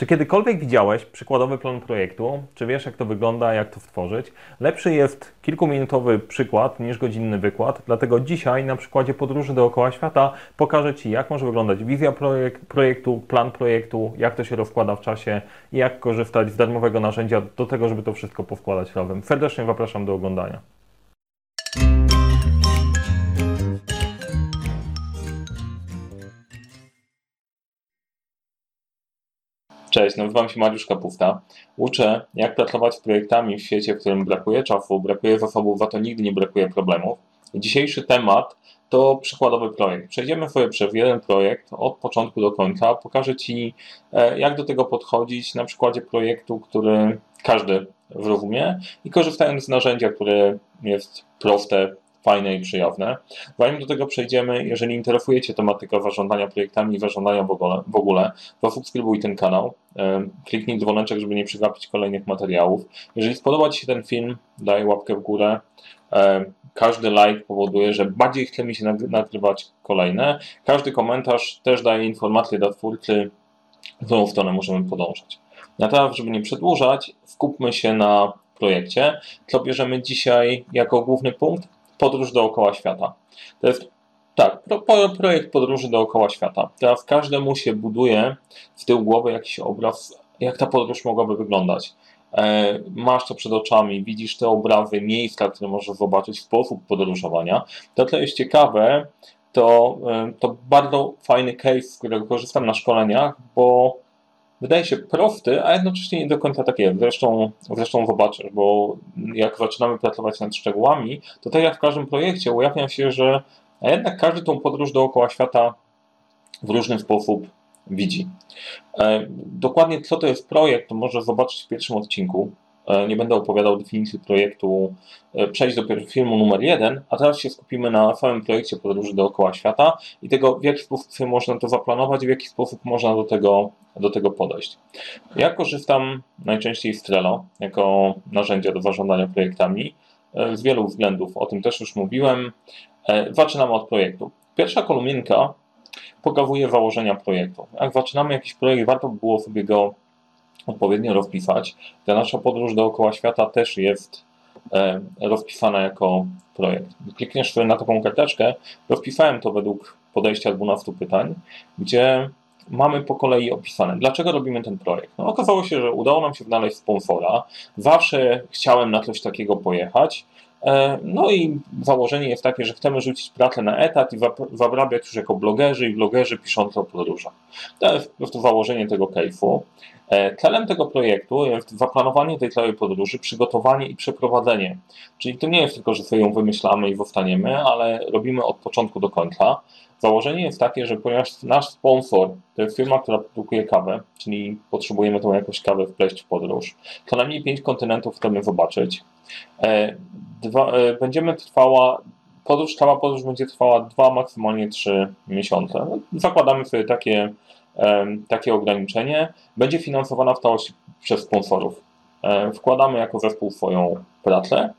Czy kiedykolwiek widziałeś przykładowy plan projektu? Czy wiesz, jak to wygląda, jak to stworzyć? Lepszy jest kilkuminutowy przykład niż godzinny wykład, dlatego dzisiaj na przykładzie podróży dookoła świata pokażę Ci, jak może wyglądać wizja projek projektu, plan projektu, jak to się rozkłada w czasie i jak korzystać z darmowego narzędzia do tego, żeby to wszystko powkładać razem. Serdecznie zapraszam do oglądania. Cześć, nazywam się Mariusz Kapufta. Uczę, jak pracować z projektami w świecie, w którym brakuje czasu, brakuje zasobów, za to nigdy nie brakuje problemów. Dzisiejszy temat to przykładowy projekt. Przejdziemy sobie przez jeden projekt od początku do końca. Pokażę Ci, e, jak do tego podchodzić na przykładzie projektu, który każdy zrozumie i korzystając z narzędzia, które jest proste, fajne i przyjazne. Zanim do tego przejdziemy, jeżeli interesuje Cię tematyka zarządzania projektami i zarządzania w ogóle, ogóle zasubskrybuj ten kanał, kliknij dzwoneczek, żeby nie przegapić kolejnych materiałów. Jeżeli spodoba Ci się ten film, daj łapkę w górę. Każdy like powoduje, że bardziej chce mi się nagrywać kolejne. Każdy komentarz też daje informację dla twórcy, w którą stronę możemy podążać. Na teraz, żeby nie przedłużać, skupmy się na projekcie, co bierzemy dzisiaj jako główny punkt podróż dookoła świata. To jest tak, projekt podróży dookoła świata. Teraz każdemu się buduje z tyłu głowy jakiś obraz, jak ta podróż mogłaby wyglądać. E, masz to przed oczami, widzisz te obrazy, miejsca, które możesz zobaczyć, sposób podróżowania. To, co jest ciekawe, to, e, to bardzo fajny case, z którego korzystam na szkoleniach, bo wydaje się prosty, a jednocześnie nie do końca tak jest. Zresztą, zresztą zobaczysz, bo jak zaczynamy pracować nad szczegółami, to tak jak w każdym projekcie ujawnia się, że jednak każdy tą podróż dookoła świata w różny sposób widzi. E, dokładnie co to jest projekt, to może zobaczyć w pierwszym odcinku. E, nie będę opowiadał definicji projektu, e, przejść do filmu numer jeden, a teraz się skupimy na samym projekcie podróży dookoła świata i tego, w jaki sposób można to zaplanować, w jaki sposób można do tego, do tego podejść. Ja korzystam najczęściej z Trello jako narzędzia do zarządzania projektami e, z wielu względów, o tym też już mówiłem. Zaczynamy od projektu. Pierwsza kolumninka pokazuje założenia projektu. Jak zaczynamy jakiś projekt, warto by było sobie go odpowiednio rozpisać. Ta nasza podróż dookoła świata też jest e, rozpisana jako projekt. Klikniesz na taką karteczkę, rozpisałem to według podejścia 12 pytań, gdzie mamy po kolei opisane, dlaczego robimy ten projekt. No, okazało się, że udało nam się znaleźć sponsora. Zawsze chciałem na coś takiego pojechać. E, no i założenie jest takie, że chcemy rzucić pracę na etat i zabrabiać już jako blogerzy i blogerzy piszący o podróżach. To jest po prostu założenie tego case'u. E, celem tego projektu jest zaplanowanie tej całej podróży, przygotowanie i przeprowadzenie. Czyli to nie jest tylko, że sobie ją wymyślamy i zostaniemy, ale robimy od początku do końca. Założenie jest takie, że ponieważ nasz sponsor to jest firma, która produkuje kawę, czyli potrzebujemy tą jakąś kawę wpleść w podróż, co najmniej pięć kontynentów chcemy zobaczyć. E, dwa, e, będziemy trwała, podróż, cała podróż będzie trwała dwa, maksymalnie trzy miesiące. Zakładamy sobie takie takie ograniczenie będzie finansowana w całości przez sponsorów. Wkładamy jako zespół swoją pracę,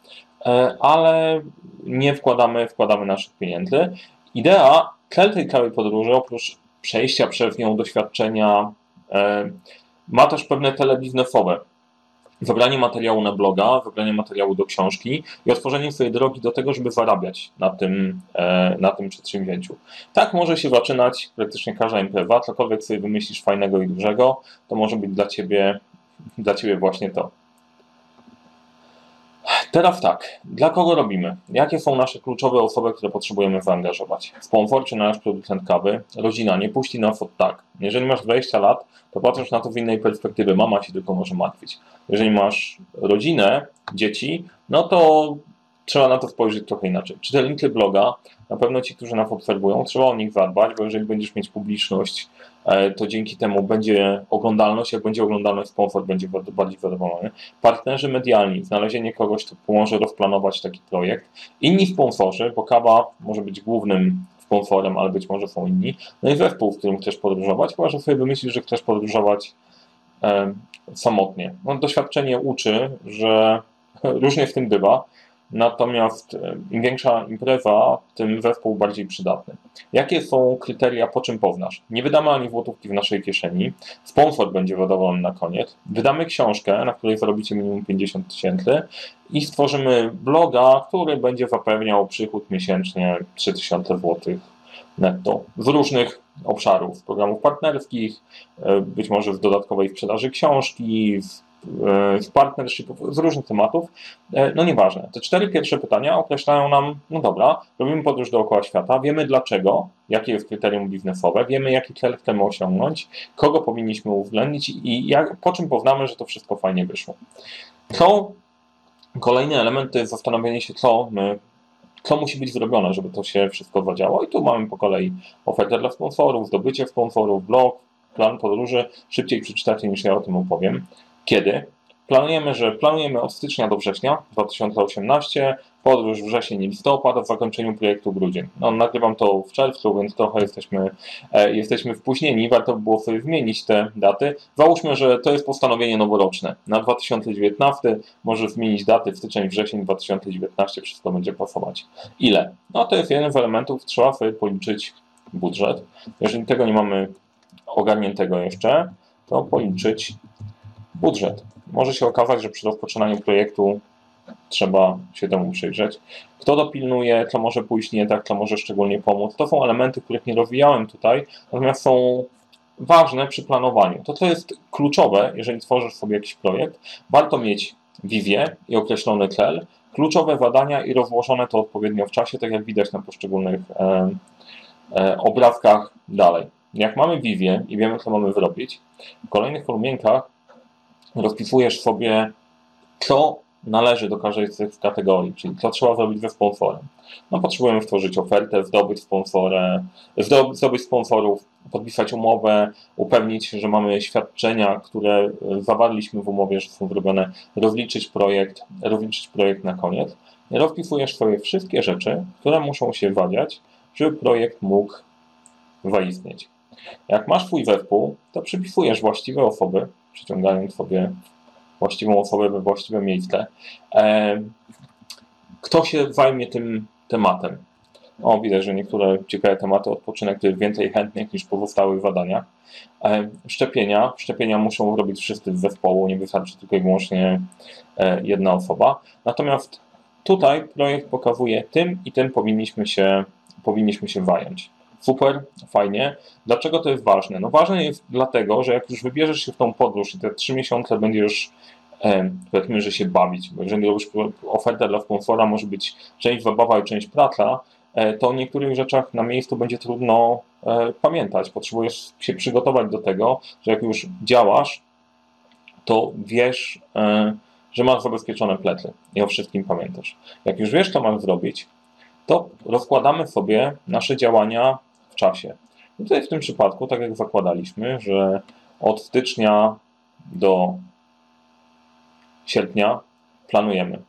e, ale nie wkładamy, wkładamy naszych pieniędzy. Idea, cel tej całej podróży, oprócz przejścia przez nią doświadczenia, ma też pewne tele biznesowe wybranie materiału na bloga, wybranie materiału do książki i otworzenie swojej drogi do tego, żeby zarabiać na tym, e, na tym przedsięwzięciu. Tak może się zaczynać praktycznie każda impreza, cokolwiek sobie wymyślisz fajnego i dużego, to może być dla Ciebie, dla ciebie właśnie to. Teraz tak, dla kogo robimy? Jakie są nasze kluczowe osoby, które potrzebujemy zaangażować? Sponsor czy nasz producent kawy? Rodzina nie puści nas od tak. Jeżeli masz 20 lat, to patrzysz na to w innej perspektywie. Mama się tylko może martwić. Jeżeli masz rodzinę, dzieci, no to trzeba na to spojrzeć trochę inaczej. Czytelnicy bloga, na pewno ci, którzy nas obserwują, trzeba o nich zadbać, bo jeżeli będziesz mieć publiczność, e, to dzięki temu będzie oglądalność, jak będzie oglądalność, sponsor będzie bardziej zadowolony. Partnerzy medialni, znalezienie kogoś, kto pomoże rozplanować taki projekt. Inni sponsorzy, bo Kaba może być głównym sponsorem, ale być może są inni. No i zespół, w którym chcesz podróżować, chyba że sobie wymyślisz, że chcesz podróżować e, samotnie. No, doświadczenie uczy, że różnie w tym bywa. Natomiast e, im większa impreza, tym zespół bardziej przydatny. Jakie są kryteria, po czym poznasz? Nie wydamy ani złotówki w naszej kieszeni, sponsor będzie zadowolony na koniec, wydamy książkę, na której zarobicie minimum 50 tysięcy i stworzymy bloga, który będzie zapewniał przychód miesięcznie 3000 zł netto z różnych obszarów, programów partnerskich, e, być może z dodatkowej sprzedaży książki, z, partnershipów, z różnych tematów. E, no nieważne. Te cztery pierwsze pytania określają nam, no dobra, robimy podróż dookoła świata, wiemy dlaczego, jakie jest kryterium biznesowe, wiemy jaki cel chcemy osiągnąć, kogo powinniśmy uwzględnić i jak, po czym poznamy, że to wszystko fajnie wyszło. Co Kolejny element to jest zastanowienie się, co my co musi być zrobione, żeby to się wszystko zadziało. I tu mamy po kolei ofertę dla sponsorów, zdobycie sponsorów, blog, plan podróży. Szybciej przeczytacie niż ja o tym opowiem. Kiedy? Planujemy, że planujemy od stycznia do września 2018, podróż wrzesień i listopad, a w zakończeniu projektu grudzień. No, nagrywam to w czerwcu, więc trochę jesteśmy, e, jesteśmy wpóźnieni, warto by było sobie zmienić te daty. Załóżmy, że to jest postanowienie noworoczne. Na 2019 może zmienić daty w styczeń, wrzesień 2019, wszystko będzie pasować. Ile? No to jest jeden z elementów, trzeba sobie policzyć budżet. Jeżeli tego nie mamy ogarniętego jeszcze, to policzyć budżet. Może się okazać, że przy rozpoczynaniu projektu trzeba się temu przyjrzeć. Kto dopilnuje, co może pójść nie tak, co może szczególnie pomóc. To są elementy, których nie rozwijałem tutaj, natomiast są ważne przy planowaniu. To, co jest kluczowe, jeżeli tworzysz sobie jakiś projekt, warto mieć wizję i określony cel, kluczowe zadania i rozłożone to odpowiednio w czasie, tak jak widać na poszczególnych e, e, obrazkach dalej. Jak mamy wizję i wiemy, co mamy zrobić, w kolejnych kolumienkach rozpisujesz sobie, co należy do każdej z tych kategorii, czyli co trzeba zrobić ze sponsorem. No, potrzebujemy stworzyć ofertę, zdobyć sponsorę, zdobyć sponsorów, podpisać umowę, upewnić się, że mamy świadczenia, które zawarliśmy w umowie, że są zrobione, rozliczyć projekt, rozliczyć projekt na koniec. Rozpisujesz swoje wszystkie rzeczy, które muszą się wadziać, żeby projekt mógł zaistnieć. Jak masz swój zespół, to przypisujesz właściwe osoby, przyciągając sobie właściwą osobę we właściwe miejsce. Kto się zajmie tym tematem? O, widać, że niektóre ciekawe tematy odpoczynek to jest więcej chętnych niż pozostałych zadania. E, szczepienia. Szczepienia muszą robić wszyscy z zespołu, nie wystarczy tylko i wyłącznie e, jedna osoba. Natomiast tutaj projekt pokazuje tym i tym powinniśmy się, powinniśmy się zająć. Super, fajnie. Dlaczego to jest ważne? No ważne jest dlatego, że jak już wybierzesz się w tą podróż i te trzy miesiące będziesz powiedzmy, że się bawić, bo jeżeli robisz ofertę dla sponsora, może być część zabawa i część praca, e, to o niektórych rzeczach na miejscu będzie trudno e, pamiętać. Potrzebujesz się przygotować do tego, że jak już działasz, to wiesz, e, że masz zabezpieczone plecy i o wszystkim pamiętasz. Jak już wiesz, co masz zrobić, to rozkładamy sobie nasze działania w czasie. I tutaj w tym przypadku, tak jak zakładaliśmy, że od stycznia do sierpnia planujemy.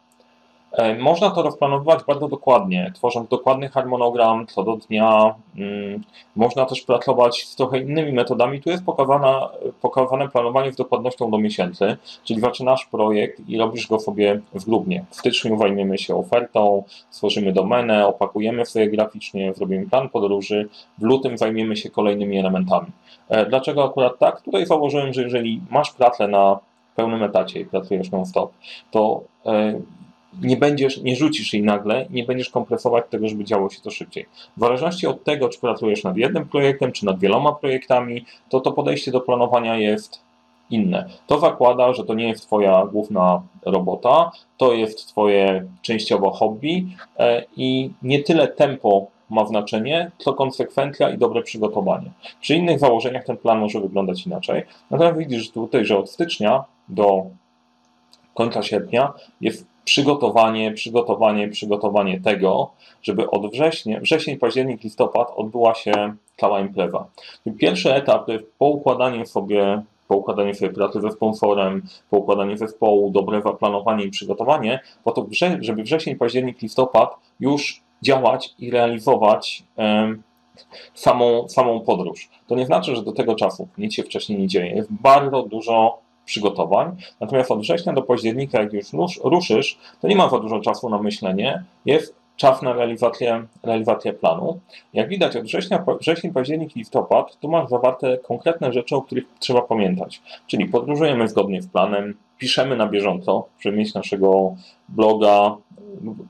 E, można to rozplanować bardzo dokładnie, tworząc dokładny harmonogram co do dnia. Mm, można też pracować z trochę innymi metodami. Tu jest pokazane, pokazane planowanie z dokładnością do miesięcy, czyli zaczynasz projekt i robisz go sobie w grudniu. W styczniu zajmiemy się ofertą, stworzymy domenę, opakujemy sobie graficznie, zrobimy plan podróży. W lutym zajmiemy się kolejnymi elementami. E, dlaczego akurat tak? Tutaj założyłem, że jeżeli masz pracę na pełnym etacie i pracujesz non-stop, to e, nie będziesz, nie rzucisz jej nagle, nie będziesz kompresować tego, żeby działo się to szybciej. W zależności od tego, czy pracujesz nad jednym projektem, czy nad wieloma projektami, to to podejście do planowania jest inne. To zakłada, że to nie jest Twoja główna robota, to jest Twoje częściowo hobby e, i nie tyle tempo ma znaczenie, co konsekwencja i dobre przygotowanie. Przy innych założeniach ten plan może wyglądać inaczej. Natomiast widzisz tutaj, że od stycznia do końca sierpnia jest przygotowanie, przygotowanie, przygotowanie tego, żeby od września, wrzesień, październik, listopad odbyła się cała impreza. Pierwszy etap to jest poukładanie sobie poukładanie sobie pracy ze sponsorem, poukładanie zespołu, dobre zaplanowanie i przygotowanie, po to, żeby wrzesień, październik, listopad już działać i realizować samą, samą podróż. To nie znaczy, że do tego czasu nic się wcześniej nie dzieje. Jest bardzo dużo przygotowań. Natomiast od września do października, jak już ruszysz, to nie ma za dużo czasu na myślenie. Jest czas na realizację, realizację planu. Jak widać, od września, wrzesień, październik, listopad, tu masz zawarte konkretne rzeczy, o których trzeba pamiętać. Czyli podróżujemy zgodnie z planem, piszemy na bieżąco, żeby naszego bloga,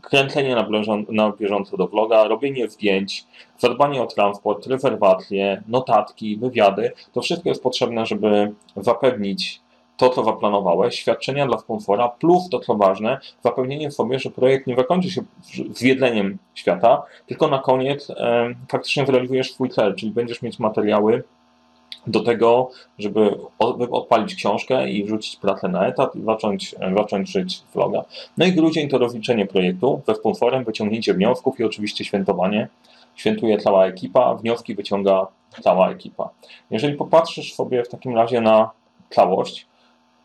kręcenie na, na bieżąco do bloga, robienie zdjęć, zadbanie o transport, rezerwacje, notatki, wywiady. To wszystko jest potrzebne, żeby zapewnić to, co zaplanowałeś, świadczenia dla sponsora, plus to, co ważne, zapewnienie sobie, że projekt nie zakończy się zjedleniem świata, tylko na koniec e, faktycznie zrealizujesz swój cel, czyli będziesz mieć materiały do tego, żeby odpalić książkę i wrzucić pracę na etat i zacząć, zacząć żyć vloga. No i grudzień to rozliczenie projektu ze sponsorem, wyciągnięcie wniosków i oczywiście świętowanie. Świętuje cała ekipa, wnioski wyciąga cała ekipa. Jeżeli popatrzysz sobie w takim razie na całość,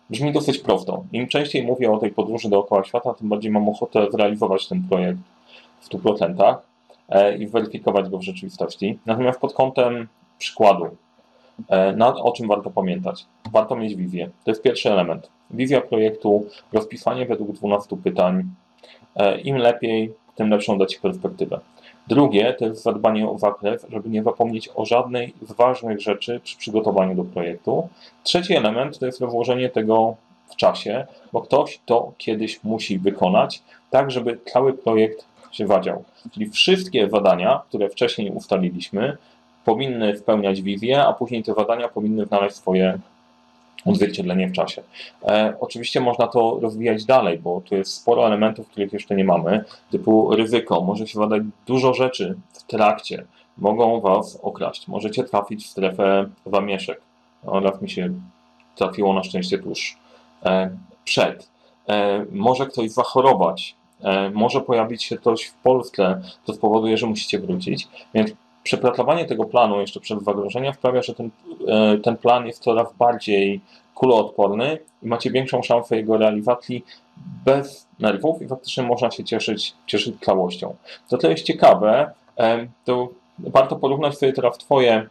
brzmi dosyć prosto. Im częściej mówię o tej podróży dookoła świata, tym bardziej mam ochotę zrealizować ten projekt w 100% e, i weryfikować go w rzeczywistości. Natomiast pod kątem przykładu, e, na, o czym warto pamiętać? Warto mieć wizję. To jest pierwszy element. Wizja projektu, rozpisanie według 12 pytań. E, Im lepiej, tym lepszą da Ci perspektywę. Drugie to jest zadbanie o zakres, żeby nie zapomnieć o żadnej z ważnych rzeczy przy przygotowaniu do projektu. Trzeci element to jest rozłożenie tego w czasie, bo ktoś to kiedyś musi wykonać, tak żeby cały projekt się wadział. Czyli wszystkie zadania, które wcześniej ustaliliśmy, powinny spełniać wizję, a później te zadania powinny znaleźć swoje odzwierciedlenie w czasie. E, oczywiście można to rozwijać dalej, bo tu jest sporo elementów, których jeszcze nie mamy, typu ryzyko. Może się wadać dużo rzeczy w trakcie, mogą Was okraść. Możecie trafić w strefę zamieszek. Raz mi się trafiło na szczęście tuż e, przed. E, może ktoś zachorować, e, może pojawić się coś w Polsce, co spowoduje, że musicie wrócić, więc przepracowanie tego planu jeszcze przed zagrożeniem sprawia, że ten, e, ten plan jest coraz bardziej kuloodporny i macie większą szansę jego realizacji bez nerwów i faktycznie można się cieszyć, cieszyć całością. To, jest ciekawe, e, to warto porównać sobie teraz Twoje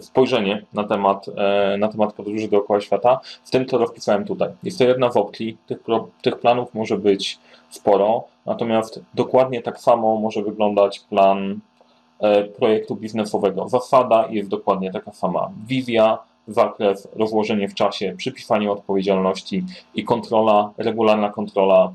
spojrzenie na temat, e, na temat podróży dookoła świata z tym, co rozpisałem tutaj. Jest to jedna z opcji, tych, tych planów może być sporo, natomiast dokładnie tak samo może wyglądać plan E, projektu biznesowego. Zasada jest dokładnie taka sama. Wizja, zakres, rozłożenie w czasie, przypisanie odpowiedzialności i kontrola, regularna kontrola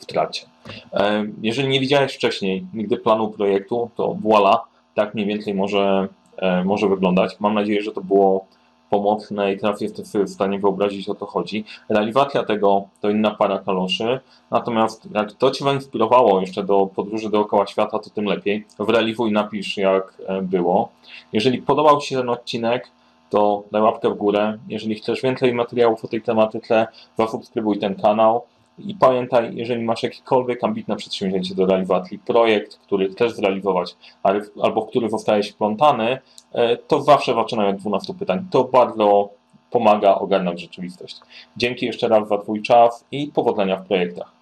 w trakcie. E, jeżeli nie widziałeś wcześniej nigdy planu projektu, to voila, tak mniej więcej może, e, może wyglądać. Mam nadzieję, że to było pomocne i teraz jesteś sobie w stanie wyobrazić o to chodzi. Realizacja tego to inna para kaloszy, natomiast jak to Cię zainspirowało jeszcze do podróży dookoła świata, to tym lepiej. Wrealizuj, napisz jak e, było. Jeżeli podobał Ci się ten odcinek, to daj łapkę w górę. Jeżeli chcesz więcej materiałów o tej tematyce, zasubskrybuj ten kanał. I pamiętaj, jeżeli masz jakiekolwiek ambitne przedsięwzięcie do realizacji, projekt, który chcesz zrealizować, albo w który zostajesz wplątany, e, to zawsze zaczynaj od 12 pytań. To bardzo pomaga ogarnąć rzeczywistość. Dzięki jeszcze raz za Twój czas i powodzenia w projektach.